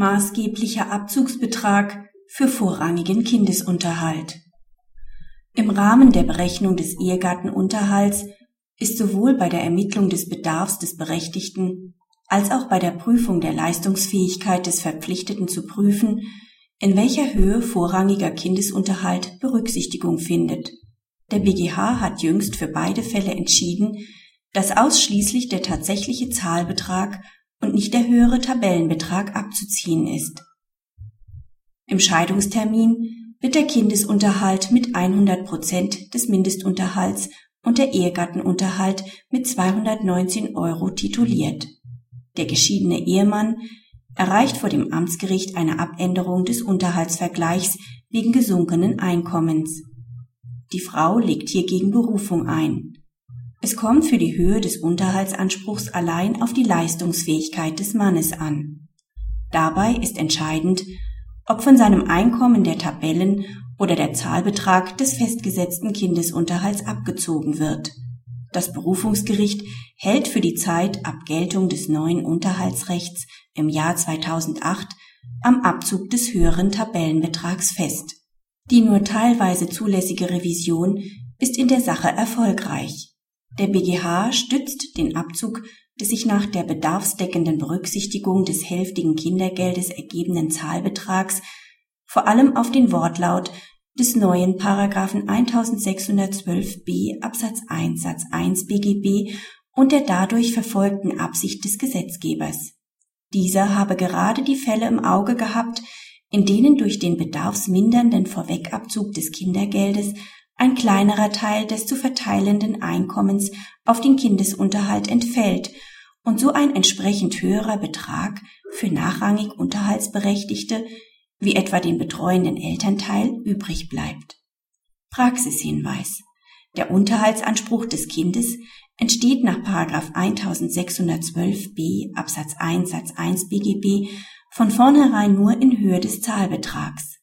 maßgeblicher Abzugsbetrag für vorrangigen Kindesunterhalt. Im Rahmen der Berechnung des Ehegattenunterhalts ist sowohl bei der Ermittlung des Bedarfs des Berechtigten als auch bei der Prüfung der Leistungsfähigkeit des Verpflichteten zu prüfen, in welcher Höhe vorrangiger Kindesunterhalt Berücksichtigung findet. Der BGH hat jüngst für beide Fälle entschieden, dass ausschließlich der tatsächliche Zahlbetrag und nicht der höhere Tabellenbetrag abzuziehen ist. Im Scheidungstermin wird der Kindesunterhalt mit 100 Prozent des Mindestunterhalts und der Ehegattenunterhalt mit 219 Euro tituliert. Der geschiedene Ehemann erreicht vor dem Amtsgericht eine Abänderung des Unterhaltsvergleichs wegen gesunkenen Einkommens. Die Frau legt hiergegen Berufung ein. Es kommt für die Höhe des Unterhaltsanspruchs allein auf die Leistungsfähigkeit des Mannes an. Dabei ist entscheidend, ob von seinem Einkommen der Tabellen oder der Zahlbetrag des festgesetzten Kindesunterhalts abgezogen wird. Das Berufungsgericht hält für die Zeit ab Geltung des neuen Unterhaltsrechts im Jahr 2008 am Abzug des höheren Tabellenbetrags fest. Die nur teilweise zulässige Revision ist in der Sache erfolgreich. Der BGH stützt den Abzug des sich nach der bedarfsdeckenden Berücksichtigung des hälftigen Kindergeldes ergebenen Zahlbetrags vor allem auf den Wortlaut des neuen Paragraphen 1612b Absatz 1 Satz 1 BGB und der dadurch verfolgten Absicht des Gesetzgebers. Dieser habe gerade die Fälle im Auge gehabt, in denen durch den bedarfsmindernden Vorwegabzug des Kindergeldes ein kleinerer Teil des zu verteilenden Einkommens auf den Kindesunterhalt entfällt und so ein entsprechend höherer Betrag für nachrangig Unterhaltsberechtigte, wie etwa den betreuenden Elternteil, übrig bleibt. Praxishinweis. Der Unterhaltsanspruch des Kindes entsteht nach 1612b Absatz 1 Satz 1 BGB von vornherein nur in Höhe des Zahlbetrags.